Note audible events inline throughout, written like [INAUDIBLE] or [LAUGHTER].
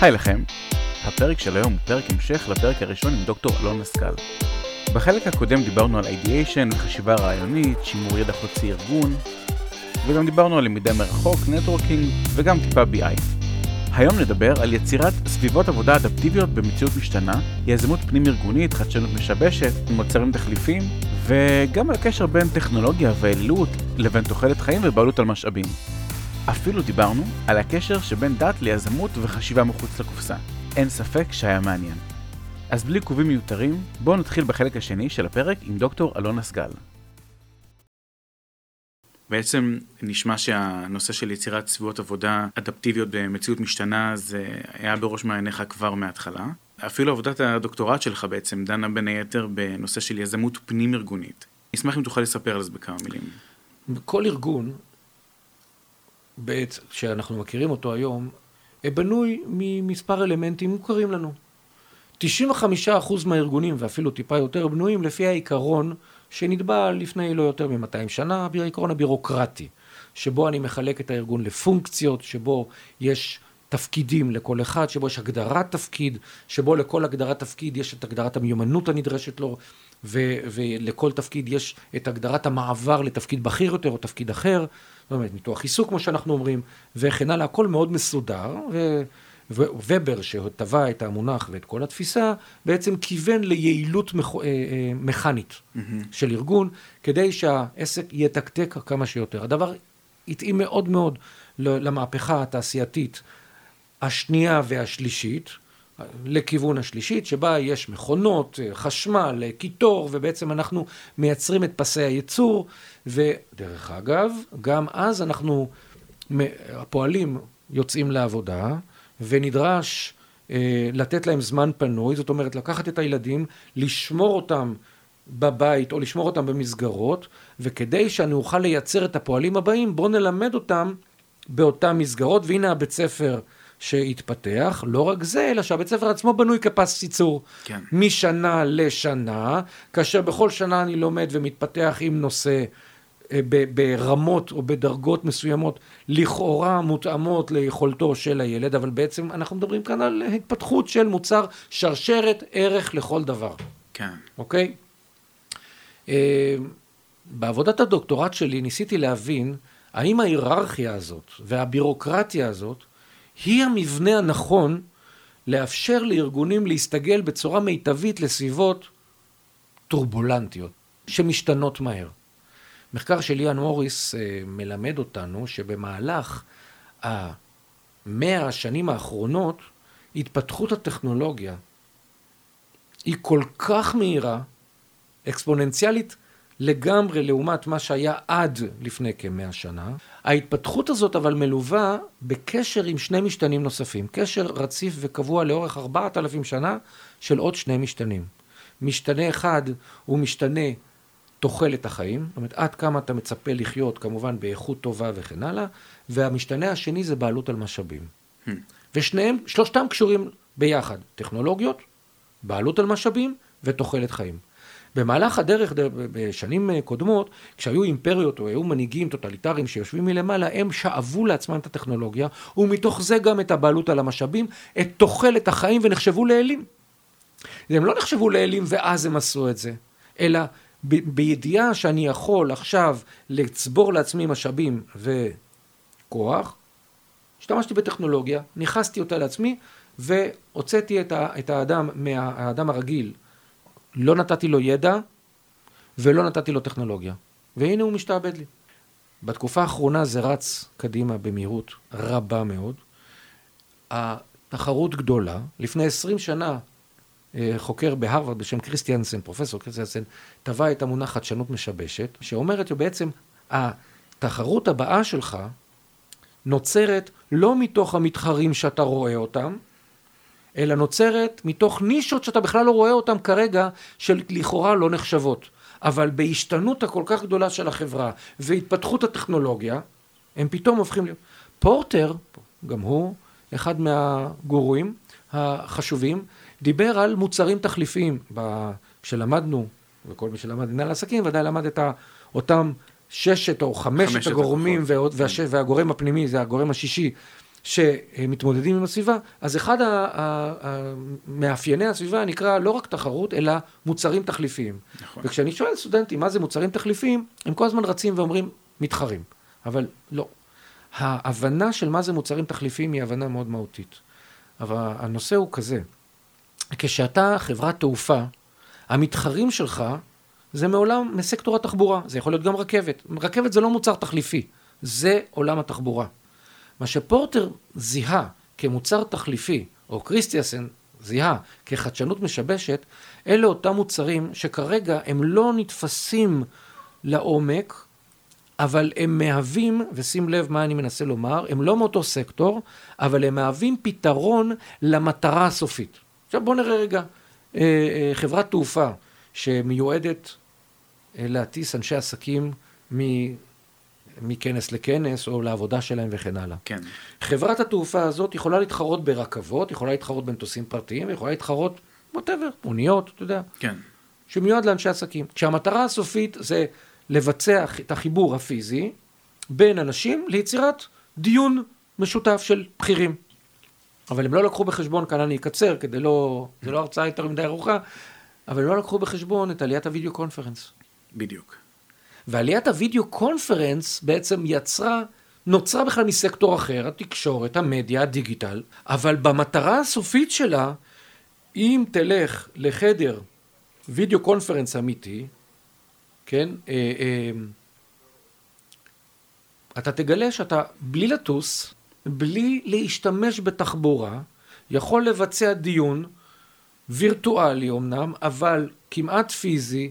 היי לכם, הפרק של היום הוא פרק המשך לפרק הראשון עם דוקטור אלון מסקל. בחלק הקודם דיברנו על אידיאשן וחשיבה רעיונית, שימור ידע חוצי ארגון, וגם דיברנו על למידה מרחוק, נטוורקינג וגם טיפה BI. היום נדבר על יצירת סביבות עבודה אדפטיביות במציאות משתנה, יזמות פנים-ארגונית, חדשנות משבשת, מוצרים תחליפים, וגם על הקשר בין טכנולוגיה ואלילות לבין תוחלת חיים ובעלות על משאבים. אפילו דיברנו על הקשר שבין דת ליזמות וחשיבה מחוץ לקופסה. אין ספק שהיה מעניין. אז בלי עיכובים מיותרים, בואו נתחיל בחלק השני של הפרק עם דוקטור אלון אסגל. בעצם נשמע שהנושא של יצירת סביבות עבודה אדפטיביות במציאות משתנה זה היה בראש מעייניך כבר מההתחלה. אפילו עבודת הדוקטורט שלך בעצם דנה בין היתר בנושא של יזמות פנים ארגונית. אשמח אם תוכל לספר על זה בכמה מילים. כל ארגון, בעת שאנחנו מכירים אותו היום, בנוי ממספר אלמנטים מוכרים לנו. 95% מהארגונים, ואפילו טיפה יותר, בנויים לפי העיקרון שנתבע לפני לא יותר מ-200 שנה, העיקרון הבירוקרטי, שבו אני מחלק את הארגון לפונקציות, שבו יש תפקידים לכל אחד, שבו יש הגדרת תפקיד, שבו לכל הגדרת תפקיד יש את הגדרת המיומנות הנדרשת לו, ו- ולכל תפקיד יש את הגדרת המעבר לתפקיד בכיר יותר או תפקיד אחר, זאת אומרת ניתוח עיסוק כמו שאנחנו אומרים, וכן הלאה, הכל מאוד מסודר, ו- וובר שטבע את המונח ואת כל התפיסה, בעצם כיוון ליעילות מכ... אה, אה, מכנית mm-hmm. של ארגון, כדי שהעסק יתקתק כמה שיותר. הדבר התאים מאוד מאוד למהפכה התעשייתית השנייה והשלישית, לכיוון השלישית, שבה יש מכונות, חשמל, קיטור, ובעצם אנחנו מייצרים את פסי הייצור, ודרך אגב, גם אז אנחנו, הפועלים יוצאים לעבודה, ונדרש אה, לתת להם זמן פנוי, זאת אומרת לקחת את הילדים, לשמור אותם בבית או לשמור אותם במסגרות, וכדי שאני אוכל לייצר את הפועלים הבאים, בואו נלמד אותם באותן מסגרות, והנה הבית ספר שהתפתח, לא רק זה, אלא שהבית ספר עצמו בנוי כפס ייצור. כן. משנה לשנה, כאשר בכל שנה אני לומד ומתפתח עם נושא אה, ברמות או בדרגות מסוימות לכאורה מותאמות ליכולתו של הילד, אבל בעצם אנחנו מדברים כאן על התפתחות של מוצר שרשרת ערך לכל דבר. כן. אוקיי? אה, בעבודת הדוקטורט שלי ניסיתי להבין האם ההיררכיה הזאת והבירוקרטיה הזאת היא המבנה הנכון לאפשר לארגונים להסתגל בצורה מיטבית לסביבות טורבולנטיות שמשתנות מהר. מחקר של ליאן מוריס אה, מלמד אותנו שבמהלך המאה השנים האחרונות, התפתחות הטכנולוגיה היא כל כך מהירה, אקספוננציאלית לגמרי לעומת מה שהיה עד לפני כמאה שנה. ההתפתחות הזאת אבל מלווה בקשר עם שני משתנים נוספים, קשר רציף וקבוע לאורך ארבעת אלפים שנה של עוד שני משתנים. משתנה אחד הוא משתנה תוחלת החיים, זאת אומרת עד כמה אתה מצפה לחיות כמובן באיכות טובה וכן הלאה, והמשתנה השני זה בעלות על משאבים. Hmm. ושניהם, שלושתם קשורים ביחד, טכנולוגיות, בעלות על משאבים ותוחלת חיים. במהלך הדרך, בשנים קודמות, כשהיו אימפריות או היו מנהיגים טוטליטריים שיושבים מלמעלה, הם שאבו לעצמם את הטכנולוגיה, ומתוך זה גם את הבעלות על המשאבים, את תוחלת החיים ונחשבו לאלים. הם לא נחשבו לאלים ואז הם עשו את זה, אלא ב- בידיעה שאני יכול עכשיו לצבור לעצמי משאבים וכוח, השתמשתי בטכנולוגיה, נכנסתי אותה לעצמי והוצאתי את, ה- את האדם מהאדם הרגיל, לא נתתי לו ידע ולא נתתי לו טכנולוגיה. והנה הוא משתעבד לי. בתקופה האחרונה זה רץ קדימה במהירות רבה מאוד. התחרות גדולה. לפני עשרים שנה אה, חוקר בהרווארד בשם קריסטיאנסן, פרופסור קריסטיאנסן, טבע את המונח חדשנות משבשת, שאומרת שבעצם התחרות הבאה שלך נוצרת לא מתוך המתחרים שאתה רואה אותם, אלא נוצרת מתוך נישות שאתה בכלל לא רואה אותן כרגע, שלכאורה לא נחשבות. אבל בהשתנות הכל כך גדולה של החברה והתפתחות הטכנונולוגיה, הם פתאום הופכים להיות... פורטר, גם הוא אחד מהגורואים החשובים, דיבר על מוצרים תחליפיים. כשלמדנו, וכל מי שלמד מנהל עסקים ודאי למד את אותם ששת או חמשת, חמשת הגורמים, והגורם הפנימי זה הגורם השישי, שמתמודדים עם הסביבה, אז אחד המאפייני הסביבה נקרא לא רק תחרות, אלא מוצרים תחליפיים. נכון. וכשאני שואל סטודנטים מה זה מוצרים תחליפיים, הם כל הזמן רצים ואומרים מתחרים. אבל לא. ההבנה של מה זה מוצרים תחליפיים היא הבנה מאוד מהותית. אבל הנושא הוא כזה, כשאתה חברת תעופה, המתחרים שלך זה מעולם, מסקטור התחבורה, זה יכול להיות גם רכבת. רכבת זה לא מוצר תחליפי, זה עולם התחבורה. מה שפורטר זיהה כמוצר תחליפי, או קריסטיאסן זיהה כחדשנות משבשת, אלה אותם מוצרים שכרגע הם לא נתפסים לעומק, אבל הם מהווים, ושים לב מה אני מנסה לומר, הם לא מאותו סקטור, אבל הם מהווים פתרון למטרה הסופית. עכשיו בואו נראה רגע, אה, אה, חברת תעופה שמיועדת אה, להטיס אנשי עסקים מכנס לכנס, או לעבודה שלהם וכן הלאה. כן. חברת התעופה הזאת יכולה להתחרות ברכבות, יכולה להתחרות במטוסים פרטיים, יכולה להתחרות, ווטאבר, אוניות, אתה יודע. כן. שמיועד לאנשי עסקים. כשהמטרה הסופית זה לבצע את החיבור הפיזי בין אנשים ליצירת דיון משותף של בכירים. אבל הם לא לקחו בחשבון, כאן אני אקצר, כדי לא, זה לא הרצאה יותר מדי ארוכה, אבל הם לא לקחו בחשבון את עליית הוידאו קונפרנס. בדיוק. ועליית הוידאו קונפרנס בעצם יצרה, נוצרה בכלל מסקטור אחר, התקשורת, המדיה, הדיגיטל, אבל במטרה הסופית שלה, אם תלך לחדר וידאו קונפרנס אמיתי, כן, אה, אה, אתה תגלה שאתה בלי לטוס, בלי להשתמש בתחבורה, יכול לבצע דיון וירטואלי אמנם, אבל כמעט פיזי,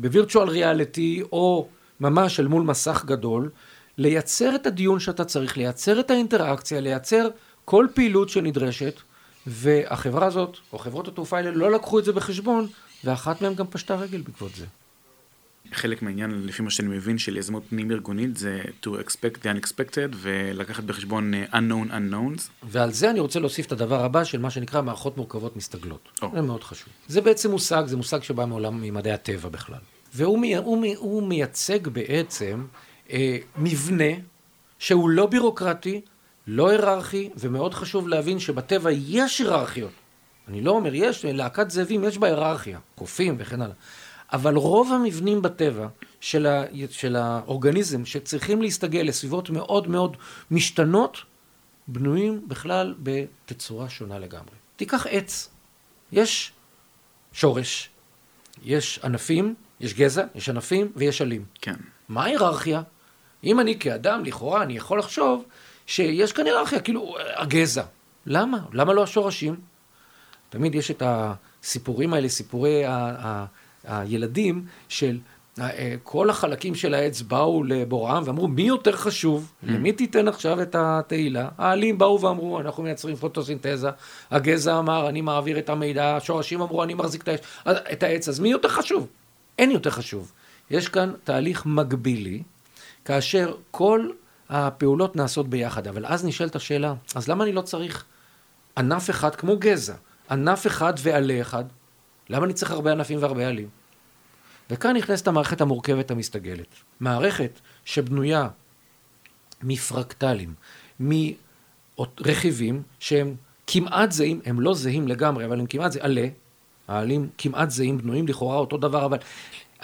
בווירטואל ריאליטי או ממש אל מול מסך גדול, לייצר את הדיון שאתה צריך, לייצר את האינטראקציה, לייצר כל פעילות שנדרשת, והחברה הזאת, או חברות התעופה האלה, לא לקחו את זה בחשבון, ואחת מהן גם פשטה רגל בעקבות זה. חלק מהעניין, לפי מה שאני מבין, של יזמות פנים ארגונית, זה to expect the unexpected, ולקחת בחשבון uh, unknown unknowns. ועל זה אני רוצה להוסיף את הדבר הבא של מה שנקרא מערכות מורכבות מסתגלות. Oh. זה מאוד חשוב. זה בעצם מושג, זה מושג שבא מעולם ממדעי הטבע בכלל. והוא מי, הוא, הוא מייצג בעצם אה, מבנה שהוא לא בירוקרטי, לא היררכי, ומאוד חשוב להבין שבטבע יש היררכיות. אני לא אומר, יש, להקת זאבים יש בה היררכיה, קופים וכן הלאה. אבל רוב המבנים בטבע של, ה, של האורגניזם שצריכים להסתגל לסביבות מאוד מאוד משתנות, בנויים בכלל בתצורה שונה לגמרי. תיקח עץ, יש שורש, יש ענפים, יש גזע, יש ענפים ויש עלים. כן. מה ההיררכיה? אם אני כאדם, לכאורה, אני יכול לחשוב שיש כאן היררכיה, כאילו, הגזע. למה? למה לא השורשים? תמיד יש את הסיפורים האלה, סיפורי ה... הילדים של אה, כל החלקים של העץ באו לבוראם ואמרו, מי יותר חשוב? Mm. למי תיתן עכשיו את התהילה? העלים באו ואמרו, אנחנו מייצרים פוטוסינתזה. הגזע אמר, אני מעביר את המידע. השורשים אמרו, אני מחזיק את העץ. אז מי יותר חשוב? אין יותר חשוב. יש כאן תהליך מקבילי, כאשר כל הפעולות נעשות ביחד. אבל אז נשאלת השאלה, אז למה אני לא צריך ענף אחד כמו גזע? ענף אחד ועלה אחד? למה אני צריך הרבה ענפים והרבה עלים? וכאן נכנסת המערכת המורכבת המסתגלת. מערכת שבנויה מפרקטלים, מרכיבים שהם כמעט זהים, הם לא זהים לגמרי, אבל הם כמעט זהים, עלה, העלים כמעט זהים, בנויים לכאורה אותו דבר, אבל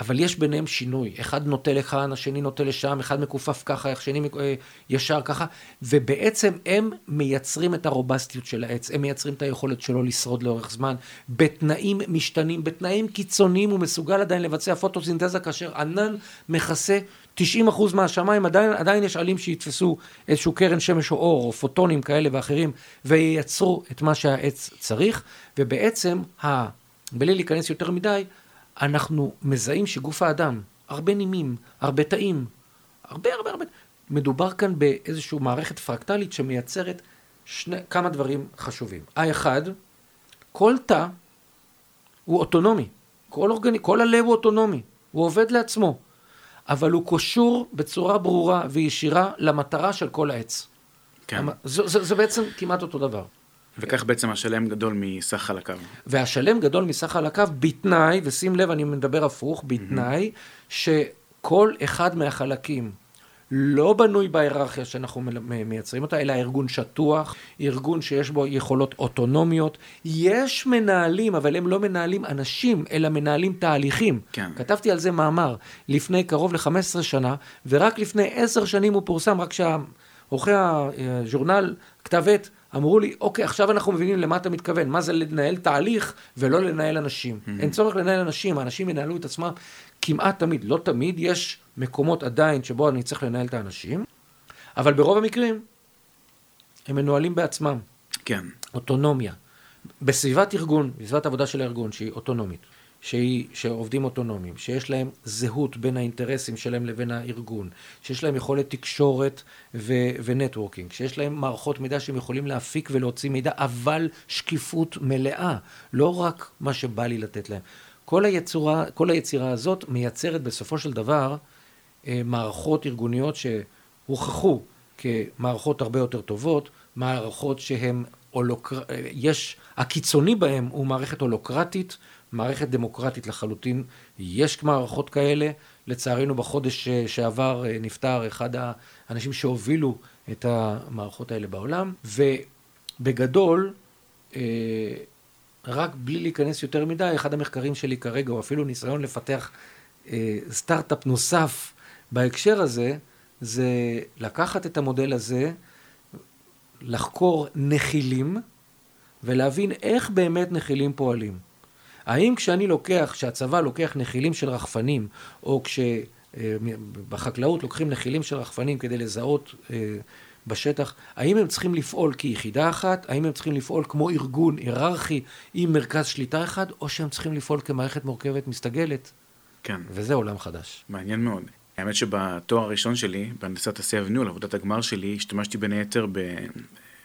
אבל יש ביניהם שינוי. אחד נוטה לכאן, השני נוטה לשם, אחד מכופף ככה, השני אה, ישר ככה, ובעצם הם מייצרים את הרובסטיות של העץ, הם מייצרים את היכולת שלו לשרוד לאורך זמן, בתנאים משתנים, בתנאים קיצוניים הוא מסוגל עדיין לבצע פוטוסינתזה, כאשר ענן מכסה 90% מהשמיים, עדיין, עדיין יש עלים שיתפסו איזשהו קרן שמש או אור, או פוטונים כאלה ואחרים, וייצרו את מה שהעץ צריך, ובעצם, ה... בלי להיכנס יותר מדי, אנחנו מזהים שגוף האדם, הרבה נימים, הרבה תאים, הרבה הרבה הרבה, מדובר כאן באיזושהי מערכת פרקטלית שמייצרת שני, כמה דברים חשובים. האחד, כל תא הוא אוטונומי, כל, אורגני, כל הלב הוא אוטונומי, הוא עובד לעצמו, אבל הוא קשור בצורה ברורה וישירה למטרה של כל העץ. כן. זה, זה, זה בעצם כמעט אותו דבר. וכך בעצם השלם גדול מסך חלקיו. והשלם גדול מסך חלקיו בתנאי, ושים לב, אני מדבר הפוך, בתנאי mm-hmm. שכל אחד מהחלקים לא בנוי בהיררכיה שאנחנו מייצרים אותה, אלא ארגון שטוח, ארגון שיש בו יכולות אוטונומיות. יש מנהלים, אבל הם לא מנהלים אנשים, אלא מנהלים תהליכים. כן. כתבתי על זה מאמר לפני קרוב ל-15 שנה, ורק לפני 10 שנים הוא פורסם, רק שעורכי הז'ורנל, כתב עת, אמרו לי, אוקיי, עכשיו אנחנו מבינים למה אתה מתכוון, מה זה לנהל תהליך ולא לנהל אנשים. Mm-hmm. אין צורך לנהל אנשים, האנשים ינהלו את עצמם כמעט תמיד, לא תמיד, יש מקומות עדיין שבו אני צריך לנהל את האנשים, אבל ברוב המקרים הם מנוהלים בעצמם. כן. אוטונומיה. בסביבת ארגון, בסביבת עבודה של הארגון, שהיא אוטונומית, שהיא, שעובדים אוטונומיים, שיש להם זהות בין האינטרסים שלהם לבין הארגון, שיש להם יכולת תקשורת ו- ונטוורקינג, שיש להם מערכות מידע שהם יכולים להפיק ולהוציא מידע, אבל שקיפות מלאה, לא רק מה שבא לי לתת להם. כל, היצורה, כל היצירה הזאת מייצרת בסופו של דבר אה, מערכות ארגוניות שהוכחו כמערכות הרבה יותר טובות, מערכות שהן הולוקר... אה, יש, הקיצוני בהן הוא מערכת הולוקרטית, מערכת דמוקרטית לחלוטין. יש מערכות כאלה. לצערנו בחודש אה, שעבר נפטר אחד האנשים שהובילו את המערכות האלה בעולם, ובגדול, רק בלי להיכנס יותר מדי, אחד המחקרים שלי כרגע, או אפילו ניסיון לפתח אה, סטארט-אפ נוסף בהקשר הזה, זה לקחת את המודל הזה, לחקור נחילים, ולהבין איך באמת נחילים פועלים. האם כשאני לוקח, כשהצבא לוקח נחילים של רחפנים, או כשבחקלאות אה, לוקחים נחילים של רחפנים כדי לזהות אה, בשטח, האם הם צריכים לפעול כיחידה אחת, האם הם צריכים לפעול כמו ארגון היררכי עם מרכז שליטה אחד, או שהם צריכים לפעול כמערכת מורכבת מסתגלת. כן. וזה עולם חדש. מעניין מאוד. האמת שבתואר הראשון שלי, בהנדסת עשייה וניהול, עבודת הגמר שלי, השתמשתי בין היתר ב...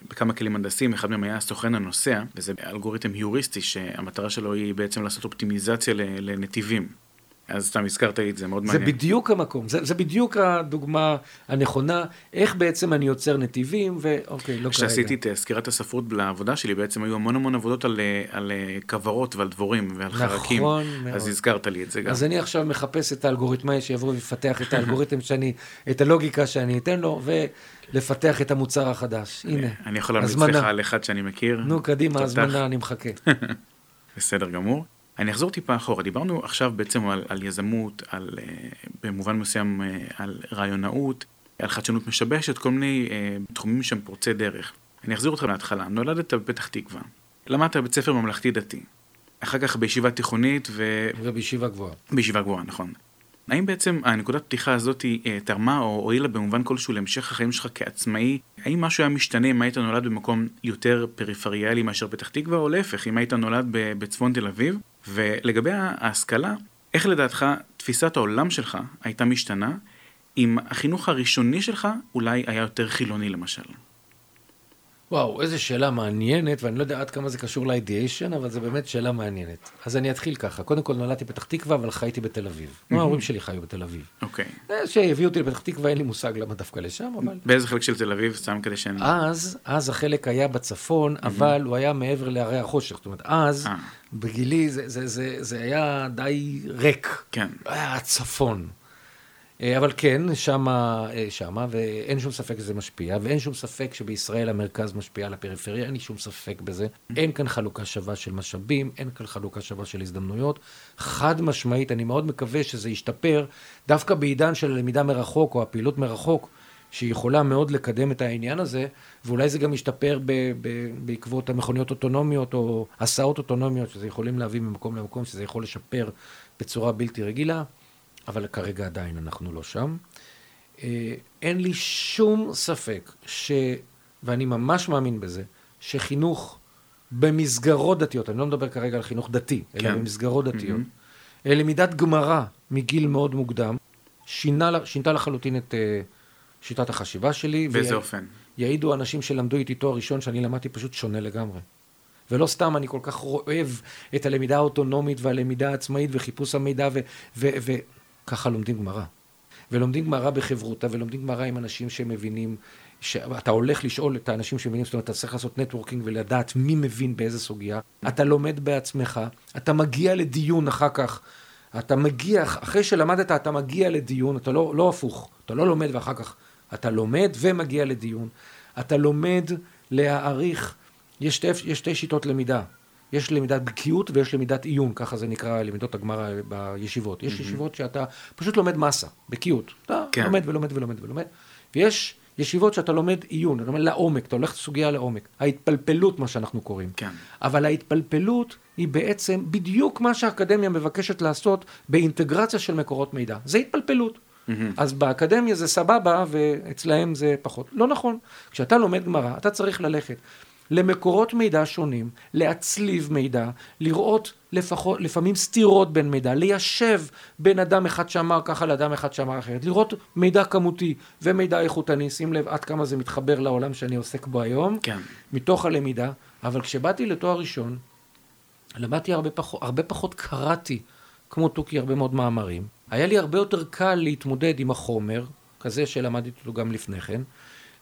בכמה כלים הנדסיים, אחד מהם היה הסוכן הנוסע, וזה אלגוריתם היוריסטי שהמטרה שלו היא בעצם לעשות אופטימיזציה לנתיבים. אז סתם הזכרת לי את זה, מאוד זה מעניין. זה בדיוק המקום, זה, זה בדיוק הדוגמה הנכונה, איך בעצם אני יוצר נתיבים, ואוקיי, לא כרגע. כשעשיתי את סקירת הספרות לעבודה שלי, בעצם היו המון המון עבודות על, על כוורות ועל דבורים ועל נכון חרקים. נכון מאוד. אז הזכרת לי את זה גם. אז אני עכשיו מחפש את האלגוריתמאי שיבוא ויפתח את האלגוריתם [LAUGHS] שאני, את הלוגיקה שאני אתן לו, ולפתח את המוצר החדש. הנה, אני יכול להמליץ לך על אחד שאני מכיר. נו, קדימה, הזמנה, אני מחכה. [LAUGHS] בסדר גמור. אני אחזור טיפה אחורה, דיברנו עכשיו בעצם על, על יזמות, על, uh, במובן מסוים uh, על רעיונאות, על חדשנות משבשת, כל מיני uh, תחומים שהם פורצי דרך. אני אחזיר אותך להתחלה, נולדת בפתח תקווה, למדת בבית ספר ממלכתי דתי, אחר כך בישיבה תיכונית ו... ובישיבה גבוהה. בישיבה גבוהה, נכון. האם בעצם הנקודת פתיחה הזאת תרמה או הועילה במובן כלשהו להמשך החיים שלך כעצמאי? האם משהו היה משתנה אם היית נולד במקום יותר פריפריאלי מאשר פתח תקווה, או להפך, אם היית נולד בצפון תל אביב? ולגבי ההשכלה, איך לדעתך תפיסת העולם שלך הייתה משתנה אם החינוך הראשוני שלך אולי היה יותר חילוני למשל? וואו, איזו שאלה מעניינת, ואני לא יודע עד כמה זה קשור לאידיאשן, אבל זו באמת שאלה מעניינת. אז אני אתחיל ככה. קודם כל נולדתי בפתח תקווה, אבל חייתי בתל אביב. Mm-hmm. ההורים שלי חיו בתל אביב. אוקיי. Okay. שהביאו אותי לפתח תקווה, אין לי מושג למה דווקא לשם, אבל... באיזה חלק של תל אביב, סתם כדי שאני... אז, אז החלק היה בצפון, mm-hmm. אבל הוא היה מעבר להרי החושך. זאת אומרת, אז, 아. אה. בגילי, זה, זה, זה, זה היה די ריק. כן. היה הצפון. אה, אבל כן, שמה, אה, שמה, ואין שום ספק שזה משפיע, ואין שום ספק שבישראל המרכז משפיע על הפריפריה, אין לי שום ספק בזה. אין כאן חלוקה שווה של משאבים, אין כאן חלוקה שווה של הזדמנויות. חד משמעית, אני מאוד מקווה שזה ישתפר, דווקא בעידן של למידה מרחוק, או הפעילות מרחוק, שיכולה מאוד לקדם את העניין הזה, ואולי זה גם ישתפר ב- ב- בעקבות המכוניות אוטונומיות, או הסעות אוטונומיות, שזה יכולים להביא ממקום למקום, שזה יכול לשפר בצורה בלתי רגילה. אבל כרגע עדיין אנחנו לא שם. אה, אין לי שום ספק ש... ואני ממש מאמין בזה, שחינוך במסגרות דתיות, אני לא מדבר כרגע על חינוך דתי, כן. אלא במסגרות דתיות, mm-hmm. למידת גמרא מגיל מאוד מוקדם, שינה, שינתה לחלוטין את uh, שיטת החשיבה שלי. באיזה ויה... אופן? יעידו אנשים שלמדו איתי תואר ראשון שאני למדתי פשוט שונה לגמרי. ולא סתם אני כל כך אוהב את הלמידה האוטונומית והלמידה העצמאית וחיפוש המידע ו... ו, ו ככה לומדים גמרא. ולומדים גמרא בחברותה, ולומדים גמרא עם אנשים שמבינים, שאתה הולך לשאול את האנשים שמבינים, זאת אומרת, אתה צריך לעשות נטוורקינג ולדעת מי מבין באיזה סוגיה. אתה לומד בעצמך, אתה מגיע לדיון אחר כך. אתה מגיע, אחרי שלמדת אתה מגיע לדיון, אתה לא, לא הפוך, אתה לא לומד ואחר כך אתה לומד ומגיע לדיון. אתה לומד להעריך, יש שתי, יש שתי שיטות למידה. יש למידת בקיאות ויש למידת עיון, ככה זה נקרא למידות הגמרא בישיבות. יש mm-hmm. ישיבות שאתה פשוט לומד מסה, בקיאות. אתה כן. לומד ולומד ולומד ולומד. ויש ישיבות שאתה לומד עיון, אתה לומד לעומק, אתה הולך לסוגיה לעומק. ההתפלפלות, מה שאנחנו קוראים. כן. אבל ההתפלפלות היא בעצם בדיוק מה שהאקדמיה מבקשת לעשות באינטגרציה של מקורות מידע. זה התפלפלות. Mm-hmm. אז באקדמיה זה סבבה, ואצלהם זה פחות. לא נכון. כשאתה לומד גמרא, אתה צריך ללכת למקורות מידע שונים, להצליב מידע, לראות לפחות, לפעמים סתירות בין מידע, ליישב בין אדם אחד שאמר ככה לאדם אחד שאמר אחרת, לראות מידע כמותי ומידע איכותני, שים לב עד כמה זה מתחבר לעולם שאני עוסק בו היום, כן. מתוך הלמידה, אבל כשבאתי לתואר ראשון, למדתי הרבה פחות, הרבה פחות קראתי, כמו תוכי, הרבה מאוד מאמרים. היה לי הרבה יותר קל להתמודד עם החומר, כזה שלמדתי אותו גם לפני כן,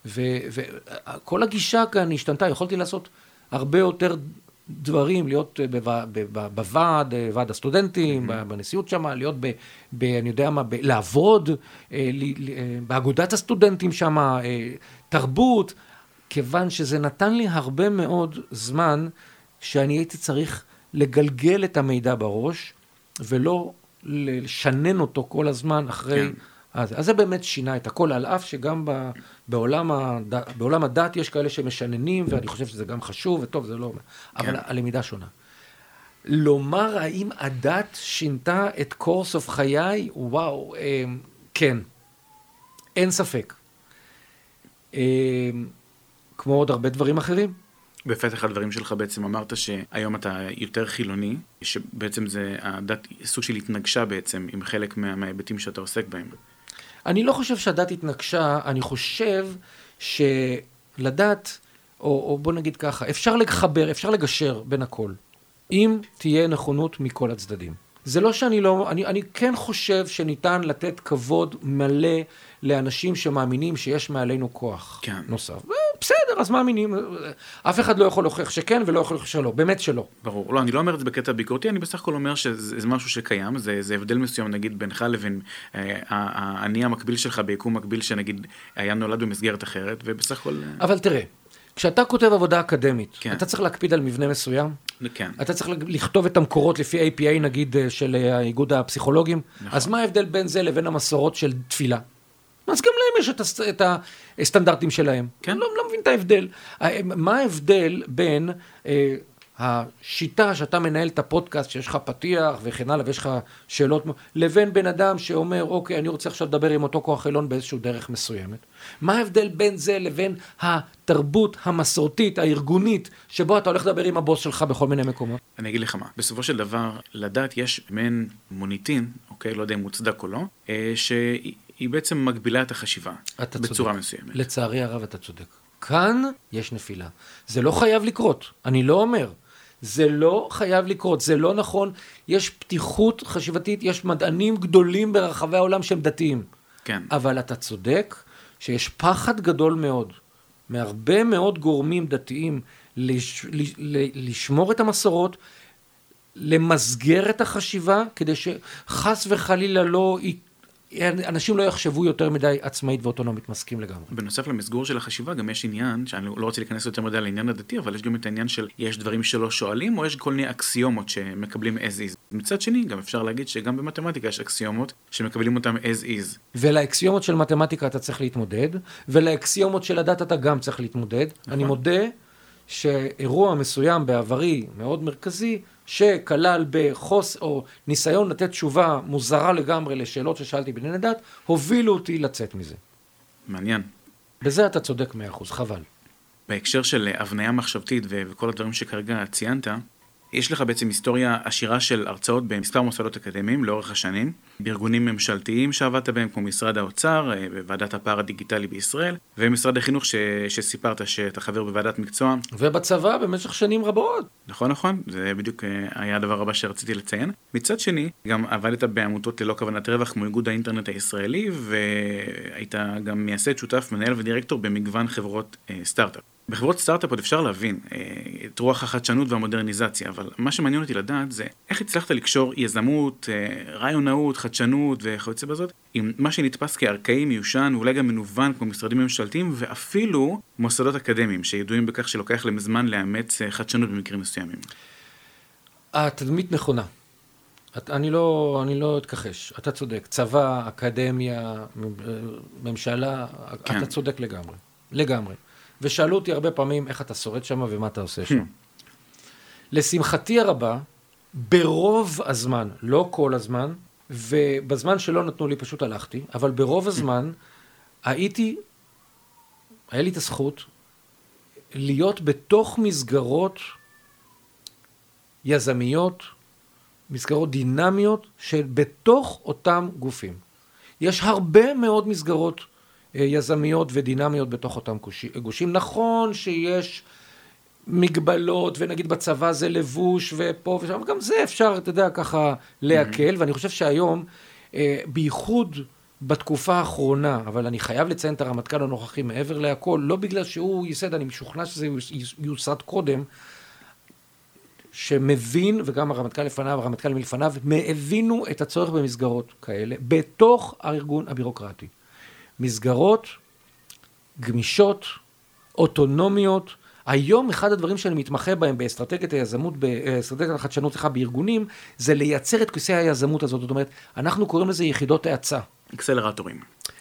וכל הגישה כאן השתנתה, יכולתי לעשות הרבה יותר דברים, להיות בוועד, ועד הסטודנטים, mm-hmm. בנשיאות שם, להיות ב, ב... אני יודע מה, ב, לעבוד, אה, אה, באגודת הסטודנטים שם, אה, תרבות, כיוון שזה נתן לי הרבה מאוד זמן שאני הייתי צריך לגלגל את המידע בראש, ולא לשנן אותו כל הזמן אחרי... כן. אז, אז זה באמת שינה את הכל, על אף שגם ב, בעולם, הד, בעולם הדת יש כאלה שמשננים, ואני חושב שזה גם חשוב, וטוב, זה לא... כן. אבל הלמידה שונה. לומר האם הדת שינתה את קורס אוף חיי, וואו, אה, כן, אין ספק. אה, כמו עוד הרבה דברים אחרים. בפתח הדברים שלך בעצם אמרת שהיום אתה יותר חילוני, שבעצם זה, הדת סוג של התנגשה בעצם עם חלק מה, מההיבטים שאתה עוסק בהם. אני לא חושב שהדת התנגשה, אני חושב שלדת, או, או בוא נגיד ככה, אפשר לחבר, אפשר לגשר בין הכל, אם תהיה נכונות מכל הצדדים. זה לא שאני לא, אני, אני כן חושב שניתן לתת כבוד מלא לאנשים שמאמינים שיש מעלינו כוח כן. נוסף. בסדר, אז מאמינים. אף אחד לא יכול להוכיח שכן ולא יכול להוכיח שלא, באמת שלא. ברור. לא, אני לא אומר את זה בקטע ביקורתי, אני בסך הכל אומר שזה משהו שקיים, זה, זה הבדל מסוים נגיד בינך לבין אה, האני המקביל שלך ביקום מקביל שנגיד היה נולד במסגרת אחרת, ובסך הכל... אה, אבל תראה, כשאתה כותב עבודה אקדמית, כן. אתה צריך להקפיד על מבנה מסוים. כן. אתה צריך לכתוב את המקורות לפי APA נגיד אה, של אה, איגוד הפסיכולוגים. נכון. אז מה ההבדל בין זה לבין המסורות של תפילה? אז גם להם יש את, הס... את הסטנדרטים שלהם. כן. לא, לא מבין את ההבדל. מה ההבדל בין אה, השיטה שאתה מנהל את הפודקאסט, שיש לך פתיח וכן הלאה, ויש לך שאלות, לבין בן אדם שאומר, אוקיי, אני רוצה עכשיו לדבר עם אותו כוח עליון באיזושהי דרך מסוימת. מה ההבדל בין זה לבין התרבות המסורתית, הארגונית, שבו אתה הולך לדבר עם הבוס שלך בכל מיני מקומות? אני אגיד לך מה, בסופו של דבר, לדת יש מעין מוניטין, אוקיי, לא יודע אם מוצדק או לא, שהיא בעצם מגבילה את החשיבה. בצורה צודק. מסוימת. לצערי הרב אתה צודק. כאן יש נפילה. זה לא חייב לקרות, אני לא אומר. זה לא חייב לקרות, זה לא נכון. יש פתיחות חשיבתית, יש מדענים גדולים ברחבי העולם שהם דתיים. כן. אבל אתה צודק שיש פחד גדול מאוד מהרבה מאוד גורמים דתיים לש, לשמור את המסורות, למסגר את החשיבה, כדי שחס וחלילה לא אנשים לא יחשבו יותר מדי עצמאית ואוטונומית, מסכים לגמרי. בנוסף למסגור של החשיבה, גם יש עניין, שאני לא רוצה להיכנס יותר מדי לעניין הדתי, אבל יש גם את העניין של יש דברים שלא שואלים, או יש כל מיני אקסיומות שמקבלים as is. מצד שני, גם אפשר להגיד שגם במתמטיקה יש אקסיומות שמקבלים אותם as is. ולאקסיומות של מתמטיקה אתה צריך להתמודד, ולאקסיומות של הדת אתה גם צריך להתמודד. נכון. אני מודה שאירוע מסוים בעברי, מאוד מרכזי, שכלל בחוס או ניסיון לתת תשובה מוזרה לגמרי לשאלות ששאלתי בענייני דת, הובילו אותי לצאת מזה. מעניין. בזה אתה צודק מאה אחוז, חבל. בהקשר של הבניה מחשבתית וכל הדברים שכרגע ציינת, יש לך בעצם היסטוריה עשירה של הרצאות במספר מוסדות אקדמיים לאורך השנים, בארגונים ממשלתיים שעבדת בהם כמו משרד האוצר, בוועדת הפער הדיגיטלי בישראל, ומשרד החינוך ש... שסיפרת שאתה חבר בוועדת מקצוע. ובצבא במשך שנים רבות. נכון, נכון, זה בדיוק אה, היה הדבר הבא שרציתי לציין. מצד שני, גם עבדת בעמותות ללא כוונת רווח כמו איגוד האינטרנט הישראלי, והיית גם מייסד, שותף, מנהל ודירקטור במגוון חברות אה, סטארט-אפ. בחברות סטארט-אפ עוד אפשר להבין אה, את רוח החדשנות והמודרניזציה, אבל מה שמעניין אותי לדעת זה איך הצלחת לקשור יזמות, אה, רעיונאות, חדשנות וכיוצא בזאת, עם מה שנתפס כארכאי מיושן ואולי גם מנוון כמו משרדים ממשלתיים ואפילו מוסדות אקדמיים שידועים בכך שלוקח להם זמן לאמץ אה, חדשנות במקרים מסוימים. התדמית נכונה. את, אני, לא, אני לא אתכחש, אתה צודק. צבא, אקדמיה, ממשלה, כן. אתה צודק לגמרי. לגמרי. ושאלו אותי הרבה פעמים איך אתה שורד שם ומה אתה עושה שם. לשמחתי הרבה, ברוב הזמן, לא כל הזמן, ובזמן שלא נתנו לי פשוט הלכתי, אבל ברוב הזמן הייתי, היה לי את הזכות להיות בתוך מסגרות יזמיות, מסגרות דינמיות, שבתוך אותם גופים. יש הרבה מאוד מסגרות יזמיות ודינמיות בתוך אותם גושים. נכון שיש מגבלות, ונגיד בצבא זה לבוש ופה ושם, גם זה אפשר, אתה יודע, ככה להקל, mm-hmm. ואני חושב שהיום, אה, בייחוד בתקופה האחרונה, אבל אני חייב לציין את הרמטכ"ל הנוכחי מעבר להכל, לא בגלל שהוא ייסד, אני משוכנע שזה יוסד קודם, שמבין, וגם הרמטכ"ל לפניו, הרמטכ"ל מלפניו, הבינו את הצורך במסגרות כאלה, בתוך הארגון הבירוקרטי. מסגרות גמישות, אוטונומיות. היום אחד הדברים שאני מתמחה בהם באסטרטגיית היזמות, באסטרטגיית החדשנות, סליחה, בארגונים, זה לייצר את כיסי היזמות הזאת. זאת אומרת, אנחנו קוראים לזה יחידות האצה. אקסלרטורים.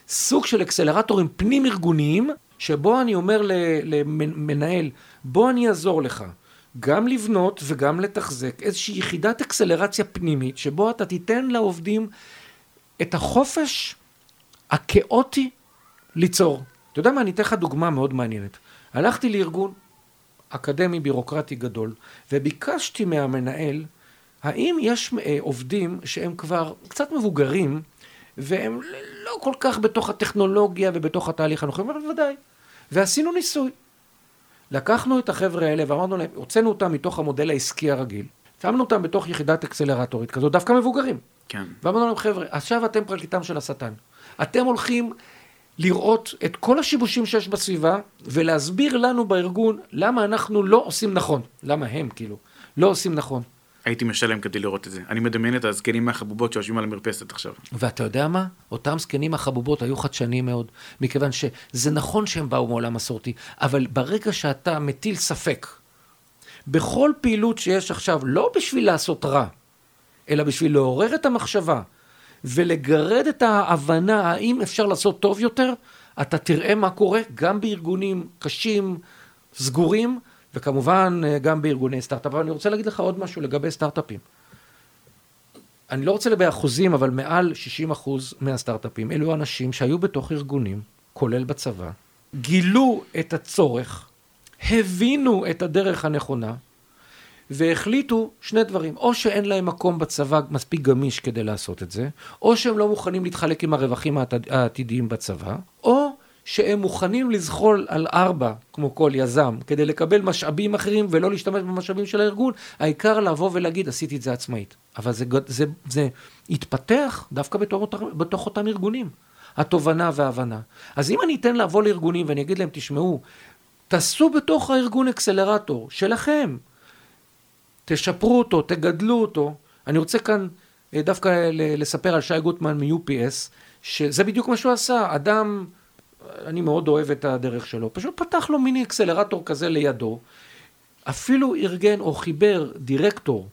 סוג של אקסלרטורים פנים ארגוניים, שבו אני אומר למנהל, בוא אני אעזור לך. גם לבנות וגם לתחזק איזושהי יחידת אקסלרציה פנימית, שבו אתה תיתן לעובדים את החופש הכאוטי ליצור. אתה יודע מה, אני אתן לך דוגמה מאוד מעניינת. הלכתי לארגון אקדמי בירוקרטי גדול, וביקשתי מהמנהל, האם יש אה, עובדים שהם כבר קצת מבוגרים, והם לא כל כך בתוך הטכנולוגיה ובתוך התהליך הנוכחי? אבל בוודאי. ועשינו ניסוי. לקחנו את החבר'ה האלה ואמרנו להם, הוצאנו אותם מתוך המודל העסקי הרגיל, שמנו אותם בתוך יחידת אקסלרטורית כזאת, דווקא מבוגרים. כן. ואמרנו להם, חבר'ה, עכשיו אתם פרקליטם של השטן. אתם הולכים לראות את כל השיבושים שיש בסביבה, ולהסביר לנו בארגון למה אנחנו לא עושים נכון. למה הם, כאילו, לא עושים נכון. הייתי משלם כדי לראות את זה. אני מדמיין את הזקנים מהחבובות שיושבים על המרפסת עכשיו. ואתה יודע מה? אותם זקנים מהחבובות היו חדשניים מאוד, מכיוון שזה נכון שהם באו מעולם מסורתי, אבל ברגע שאתה מטיל ספק בכל פעילות שיש עכשיו, לא בשביל לעשות רע, אלא בשביל לעורר את המחשבה, ולגרד את ההבנה האם אפשר לעשות טוב יותר, אתה תראה מה קורה גם בארגונים קשים, סגורים, וכמובן אה, גם בארגוני סטארט-אפ. אבל אני רוצה להגיד לך עוד משהו לגבי סטארט-אפים. אני לא רוצה לדבר אחוזים, אבל מעל 60 אחוז מהסטארט-אפים, אלו אנשים שהיו בתוך ארגונים, כולל בצבא, גילו את הצורך, הבינו את הדרך הנכונה, והחליטו שני דברים, או שאין להם מקום בצבא מספיק גמיש כדי לעשות את זה, או שהם לא מוכנים להתחלק עם הרווחים העתידיים בצבא, או שהם מוכנים לזחול על ארבע, כמו כל יזם, כדי לקבל משאבים אחרים ולא להשתמש במשאבים של הארגון, העיקר לבוא ולהגיד, עשיתי את זה עצמאית. אבל זה, זה, זה התפתח דווקא בתוך, בתוך אותם ארגונים, התובנה וההבנה. אז אם אני אתן לבוא לארגונים ואני אגיד להם, תשמעו, תעשו בתוך הארגון אקסלרטור שלכם, תשפרו אותו, תגדלו אותו. אני רוצה כאן אה, דווקא לספר על שי גוטמן מ-UPS, שזה בדיוק מה שהוא עשה. אדם, אני מאוד אוהב את הדרך שלו, פשוט פתח לו מיני אקסלרטור כזה לידו, אפילו ארגן או חיבר דירקטור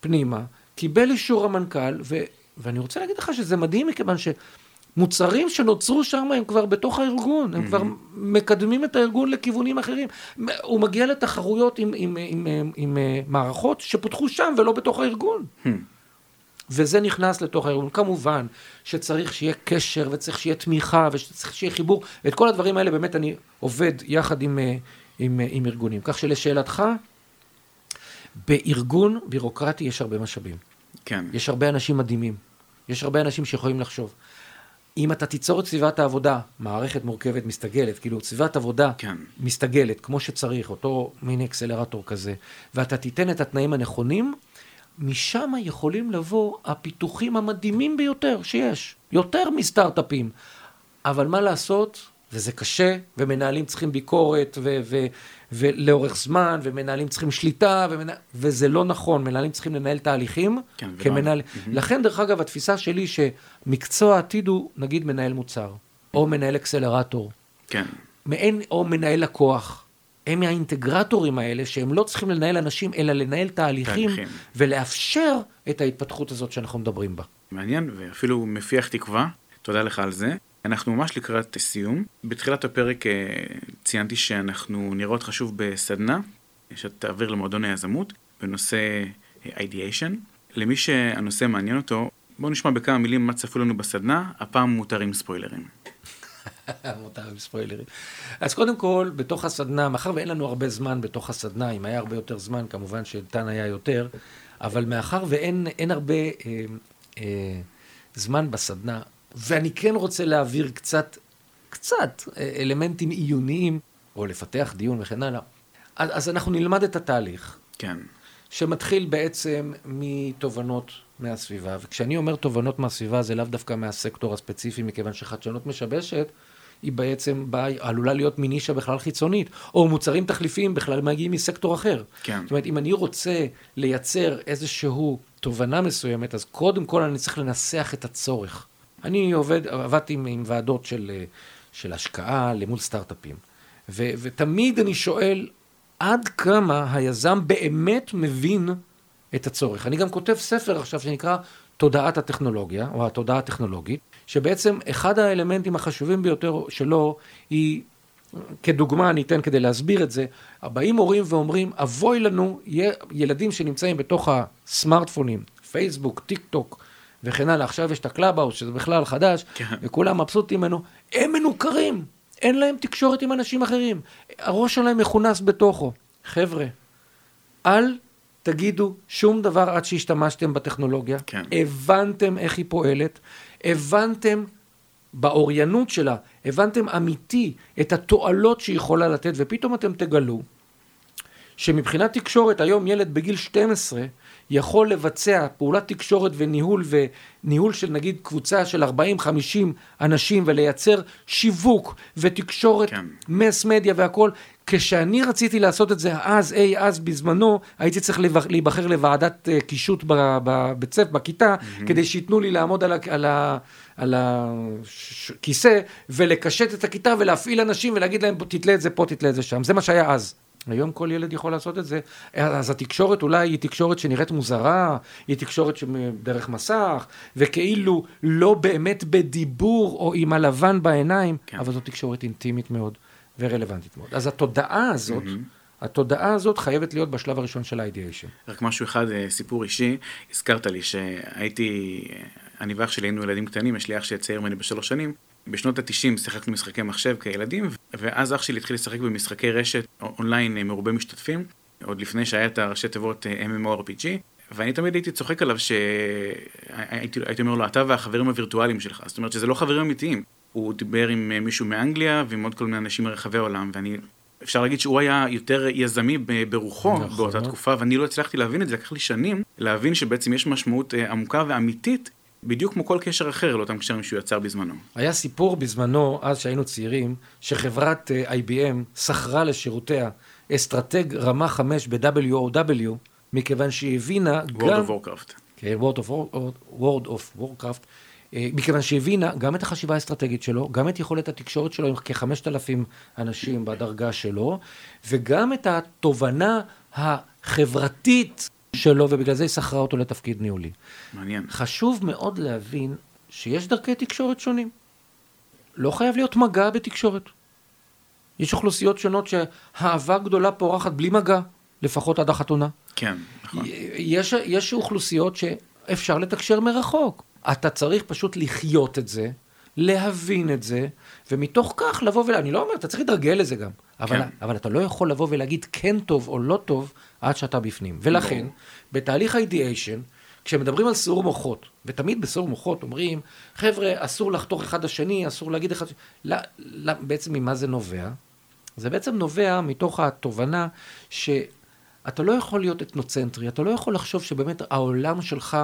פנימה, קיבל אישור המנכ"ל, ו... ואני רוצה להגיד לך שזה מדהים מכיוון ש... מוצרים שנוצרו שם הם כבר בתוך הארגון, הם mm-hmm. כבר מקדמים את הארגון לכיוונים אחרים. הוא מגיע לתחרויות עם, עם, עם, עם, עם אה, מערכות שפותחו שם ולא בתוך הארגון. Mm-hmm. וזה נכנס לתוך הארגון. כמובן שצריך שיהיה קשר וצריך שיהיה תמיכה וצריך שיהיה חיבור. את כל הדברים האלה באמת אני עובד יחד עם, אה, עם, אה, עם ארגונים. כך שלשאלתך, בארגון בירוקרטי יש הרבה משאבים. כן. יש הרבה אנשים מדהימים. יש הרבה אנשים שיכולים לחשוב. אם אתה תיצור את סביבת העבודה, מערכת מורכבת מסתגלת, כאילו סביבת עבודה כן. מסתגלת, כמו שצריך, אותו מיני אקסלרטור כזה, ואתה תיתן את התנאים הנכונים, משם יכולים לבוא הפיתוחים המדהימים ביותר שיש, יותר מסטארט-אפים. אבל מה לעשות, וזה קשה, ומנהלים צריכים ביקורת, ו- ו- ולאורך זמן, ומנהלים צריכים שליטה, ומנה... וזה לא נכון, מנהלים צריכים לנהל תהליכים כן, ולא- כמנהל... לכן, דרך אגב, התפיסה שלי שמקצוע העתיד הוא, נגיד, מנהל מוצר, או מנהל אקסלרטור, כן. מעין, או מנהל לקוח. הם האינטגרטורים האלה, שהם לא צריכים לנהל אנשים, אלא לנהל תהליכים, תהליכים. ולאפשר את ההתפתחות הזאת שאנחנו מדברים בה. מעניין, ואפילו מפיח תקווה. תודה לך על זה. אנחנו ממש לקראת סיום. בתחילת הפרק אה, ציינתי שאנחנו נראה אותך שוב בסדנה, שתעביר למועדון היזמות, בנושא אה, ideation. למי שהנושא מעניין אותו, בואו נשמע בכמה מילים מה צפו לנו בסדנה, הפעם מותרים ספוילרים. [LAUGHS] מותר עם ספוילרים. אז קודם כל, בתוך הסדנה, מאחר ואין לנו הרבה זמן בתוך הסדנה, אם היה הרבה יותר זמן, כמובן שאיתן היה יותר, אבל מאחר ואין אין הרבה אה, אה, זמן בסדנה, ואני כן רוצה להעביר קצת, קצת אה, אלמנטים עיוניים, או לפתח דיון וכן הלאה, אז, אז אנחנו נלמד את התהליך. כן, שמתחיל בעצם מתובנות מהסביבה, וכשאני אומר תובנות מהסביבה זה לאו דווקא מהסקטור הספציפי, מכיוון שחדשנות משבשת, היא בעצם באה, עלולה להיות מנישה בכלל חיצונית, או מוצרים תחליפיים בכלל מגיעים מסקטור אחר. כן. זאת אומרת, אם אני רוצה לייצר איזשהו תובנה מסוימת, אז קודם כל אני צריך לנסח את הצורך. אני עובד, עבדתי עם, עם ועדות של, אה, של השקעה למול סטארט-אפים, ו, ותמיד אני שואל, עד כמה היזם באמת מבין את הצורך. אני גם כותב ספר עכשיו שנקרא תודעת הטכנולוגיה, או התודעה הטכנולוגית, שבעצם אחד האלמנטים החשובים ביותר שלו היא, כדוגמה אני אתן כדי להסביר את זה, באים הורים ואומרים, אבוי לנו ילדים שנמצאים בתוך הסמארטפונים, פייסבוק, טיק טוק וכן הלאה, עכשיו יש את ה Clubhouse, שזה בכלל חדש, כן. וכולם מבסוטים ממנו, הם מנוכרים, אין להם תקשורת עם אנשים אחרים, הראש שלהם מכונס בתוכו. חבר'ה, אל תגידו שום דבר עד שהשתמשתם בטכנולוגיה, כן. הבנתם איך היא פועלת, הבנתם באוריינות שלה, הבנתם אמיתי את התועלות שהיא יכולה לתת, ופתאום אתם תגלו שמבחינת תקשורת, היום ילד בגיל 12 יכול לבצע פעולת תקשורת וניהול, וניהול של נגיד קבוצה של 40-50 אנשים, ולייצר שיווק ותקשורת, כן. מס מדיה והכל. כשאני רציתי לעשות את זה אז, אי אז בזמנו, הייתי צריך להיבח- להיבחר לוועדת אה, קישוט בבית ספר, בכיתה, כדי שייתנו לי לעמוד על, ה- על, ה- על הכיסא ולקשט את הכיתה ולהפעיל אנשים ולהגיד להם, "בוא, תתלה את זה פה, תתלה את זה שם. זה מה שהיה אז. היום כל ילד יכול לעשות את זה, אז התקשורת אולי היא תקשורת שנראית מוזרה, היא תקשורת דרך מסך, וכאילו לא באמת בדיבור או עם הלבן בעיניים, כן. אבל זו תקשורת אינטימית מאוד ורלוונטית מאוד. אז התודעה הזאת, התודעה הזאת חייבת להיות בשלב הראשון של ה-ideation. רק משהו אחד, אה, סיפור אישי, הזכרת לי שהייתי, אה, אני ואח שלי היינו ילדים קטנים, יש לי אח שצעיר ממני בשלוש שנים. בשנות ה-90 שיחקנו משחקי מחשב כילדים, ואז אח שלי התחיל לשחק במשחקי רשת אונליין אה, מרובי משתתפים, עוד לפני שהיה את הראשי תיבות אה, MMORPG, ואני תמיד הייתי צוחק עליו שהייתי הייתי אומר לו, אתה והחברים הווירטואליים שלך, זאת אומרת שזה לא חברים אמיתיים. הוא דיבר עם אה, מישהו מאנגליה ועם עוד כל מיני אנשים מרחבי העולם, ואני... אפשר להגיד שהוא היה יותר יזמי ברוחו נכון. באותה תקופה, ואני לא הצלחתי להבין את זה, לקח לי שנים להבין שבעצם יש משמעות אה, עמוקה ואמיתית, בדיוק כמו כל קשר אחר לאותם קשרים שהוא יצר בזמנו. היה סיפור בזמנו, אז שהיינו צעירים, שחברת אה, IBM שכרה לשירותיה אסטרטג רמה 5 ב-WOW, מכיוון שהיא הבינה World גם... of Warcraft. כן, World of, War- World of Warcraft, אה, מכיוון שהבינה גם את החשיבה האסטרטגית שלו, גם את יכולת התקשורת שלו עם כ-5,000 אנשים בדרגה שלו, וגם את התובנה החברתית שלו, ובגלל זה היא שכרה אותו לתפקיד ניהולי. מעניין. חשוב מאוד להבין שיש דרכי תקשורת שונים. לא חייב להיות מגע בתקשורת. יש אוכלוסיות שונות שהאהבה גדולה פורחת בלי מגע, לפחות עד החתונה. כן, נכון. יש, יש אוכלוסיות שאפשר לתקשר מרחוק. אתה צריך פשוט לחיות את זה, להבין את זה, ומתוך כך לבוא ול... אני לא אומר, אתה צריך להתרגל לזה גם, אבל, כן. אבל אתה לא יכול לבוא ולהגיד כן טוב או לא טוב עד שאתה בפנים. ולכן, בתהליך האידיאשן, כשמדברים על סיעור מוחות, ותמיד בסיעור מוחות אומרים, חבר'ה, אסור לחתוך אחד לשני, אסור להגיד אחד... לא, לא, בעצם ממה זה נובע? זה בעצם נובע מתוך התובנה שאתה לא יכול להיות אתנוצנטרי, אתה לא יכול לחשוב שבאמת העולם שלך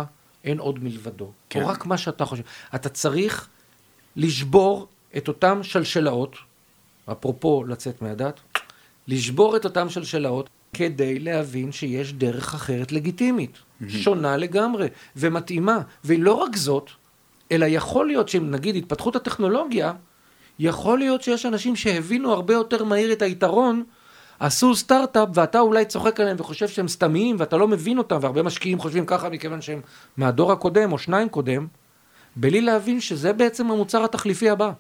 אין עוד מלבדו. כן. או רק מה שאתה חושב. אתה צריך לשבור את אותם שלשלאות, אפרופו לצאת מהדת, לשבור את אותם שלשלאות כדי להבין שיש דרך אחרת לגיטימית, mm-hmm. שונה לגמרי ומתאימה. ולא רק זאת, אלא יכול להיות שאם נגיד התפתחות הטכנולוגיה, יכול להיות שיש אנשים שהבינו הרבה יותר מהיר את היתרון, עשו סטארט-אפ ואתה אולי צוחק עליהם וחושב שהם סתמיים ואתה לא מבין אותם, והרבה משקיעים חושבים ככה מכיוון שהם מהדור הקודם או שניים קודם, בלי להבין שזה בעצם המוצר התחליפי הבא.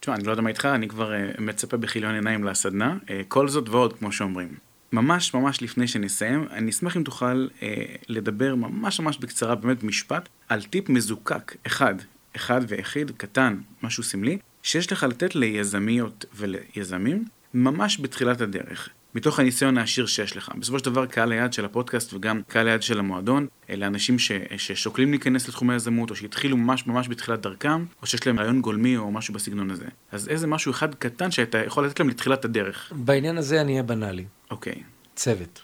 תשמע, אני לא יודע מה איתך, אני כבר uh, מצפה בכיליון עיניים לסדנה. Uh, כל זאת ועוד, כמו שאומרים. ממש ממש לפני שנסיים, אני אשמח אם תוכל uh, לדבר ממש ממש בקצרה, באמת משפט, על טיפ מזוקק, אחד, אחד ויחיד, קטן, משהו סמלי, שיש לך לתת ליזמיות וליזמים ממש בתחילת הדרך. מתוך הניסיון העשיר שיש לך. בסופו של דבר קהל היעד של הפודקאסט וגם קהל היעד של המועדון, אלה אנשים ש, ששוקלים להיכנס לתחום היזמות, או שהתחילו ממש ממש בתחילת דרכם, או שיש להם רעיון גולמי או משהו בסגנון הזה. אז איזה משהו אחד קטן שאתה יכול לתת להם לתחילת הדרך. בעניין הזה אני אהיה בנאלי. אוקיי. צוות.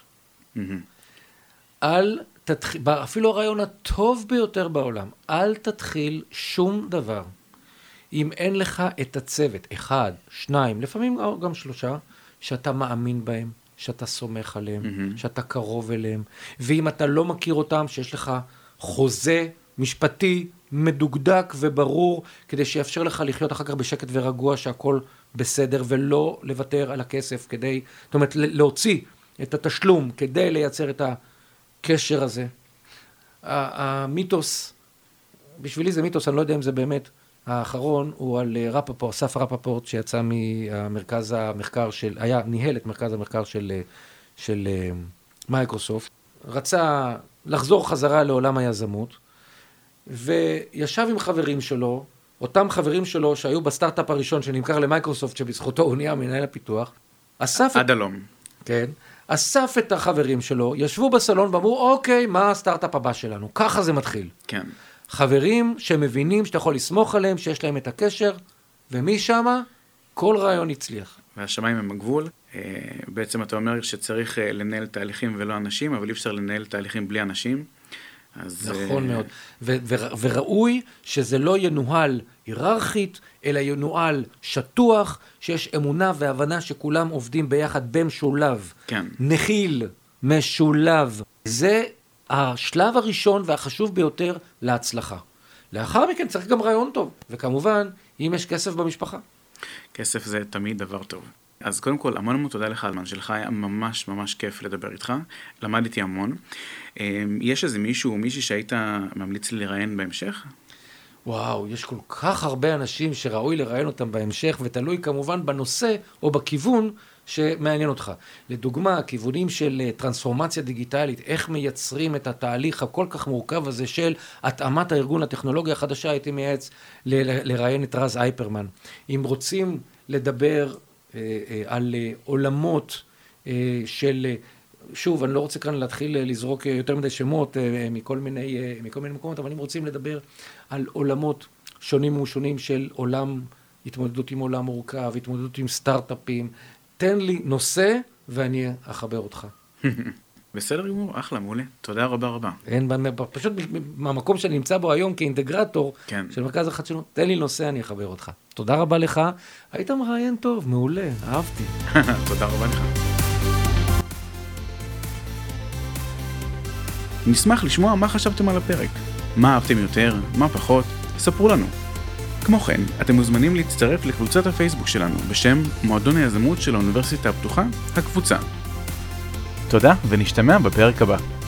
Mm-hmm. אל תתחיל, אפילו הרעיון הטוב ביותר בעולם, אל תתחיל שום דבר אם אין לך את הצוות, אחד, שניים, לפעמים גם שלושה, שאתה מאמין בהם, שאתה סומך עליהם, mm-hmm. שאתה קרוב אליהם, ואם אתה לא מכיר אותם, שיש לך חוזה משפטי מדוקדק וברור, כדי שיאפשר לך לחיות אחר כך בשקט ורגוע, שהכל בסדר, ולא לוותר על הכסף כדי, זאת אומרת, להוציא את התשלום כדי לייצר את הקשר הזה. המיתוס, בשבילי זה מיתוס, אני לא יודע אם זה באמת, האחרון הוא על רפפורט, אסף רפפורט, שיצא ממרכז המחקר של, היה, ניהל את מרכז המחקר של, אה, של אה, מייקרוסופט, רצה לחזור חזרה לעולם היזמות, וישב עם חברים שלו, אותם חברים שלו שהיו בסטארט-אפ הראשון שנמכר למייקרוסופט, שבזכותו הוא נהיה מנהל הפיתוח, אסף... עד הלום. כן. אסף את החברים שלו, ישבו בסלון ואמרו, אוקיי, מה הסטארט-אפ הבא שלנו? ככה זה מתחיל. כן. חברים שמבינים שאתה יכול לסמוך עליהם, שיש להם את הקשר, ומשם כל רעיון הצליח. והשמיים הם הגבול. אה, בעצם אתה אומר שצריך אה, לנהל תהליכים ולא אנשים, אבל אי אפשר לנהל תהליכים בלי אנשים. אז... נכון uh... מאוד. ו- ו- וראוי שזה לא ינוהל היררכית, אלא ינוהל שטוח, שיש אמונה והבנה שכולם עובדים ביחד במשולב. כן. נחיל, משולב. זה השלב הראשון והחשוב ביותר להצלחה. לאחר מכן צריך גם רעיון טוב, וכמובן, אם יש כסף במשפחה. כסף זה תמיד דבר טוב. אז קודם כל, המון המון תודה לך על הזמן שלך, היה ממש ממש כיף לדבר איתך, למדתי המון. אמ, יש איזה מישהו או מישהי שהיית ממליץ לי לראיין בהמשך? וואו, יש כל כך הרבה אנשים שראוי לראיין אותם בהמשך, ותלוי כמובן בנושא או בכיוון שמעניין אותך. לדוגמה, כיוונים של אה, טרנספורמציה דיגיטלית, איך מייצרים את התהליך הכל כך מורכב הזה של התאמת הארגון לטכנולוגיה החדשה, הייתי מייעץ לראיין את רז אייפרמן. אם רוצים לדבר אה, אה, על עולמות של... שוב, אני לא רוצה כאן להתחיל לזרוק יותר מדי שמות מכל מיני, מכל מיני מקומות, אבל אם רוצים לדבר על עולמות שונים ומשונים של עולם, התמודדות עם עולם מורכב, התמודדות עם סטארט-אפים, תן לי נושא ואני אחבר אותך. [LAUGHS] בסדר גמור, אחלה, מעולה. תודה רבה רבה. אין, פשוט מהמקום שאני נמצא בו היום כאינטגרטור כן. של מרכז החדשנות, תן לי נושא, אני אחבר אותך. תודה רבה לך, היית מראיין טוב, מעולה, אהבתי. [LAUGHS] תודה רבה לך. נשמח לשמוע מה חשבתם על הפרק. מה אהבתם יותר, מה פחות, ספרו לנו. כמו כן, אתם מוזמנים להצטרף לקבוצת הפייסבוק שלנו בשם מועדון היזמות של האוניברסיטה הפתוחה, הקבוצה. תודה ונשתמע בפרק הבא.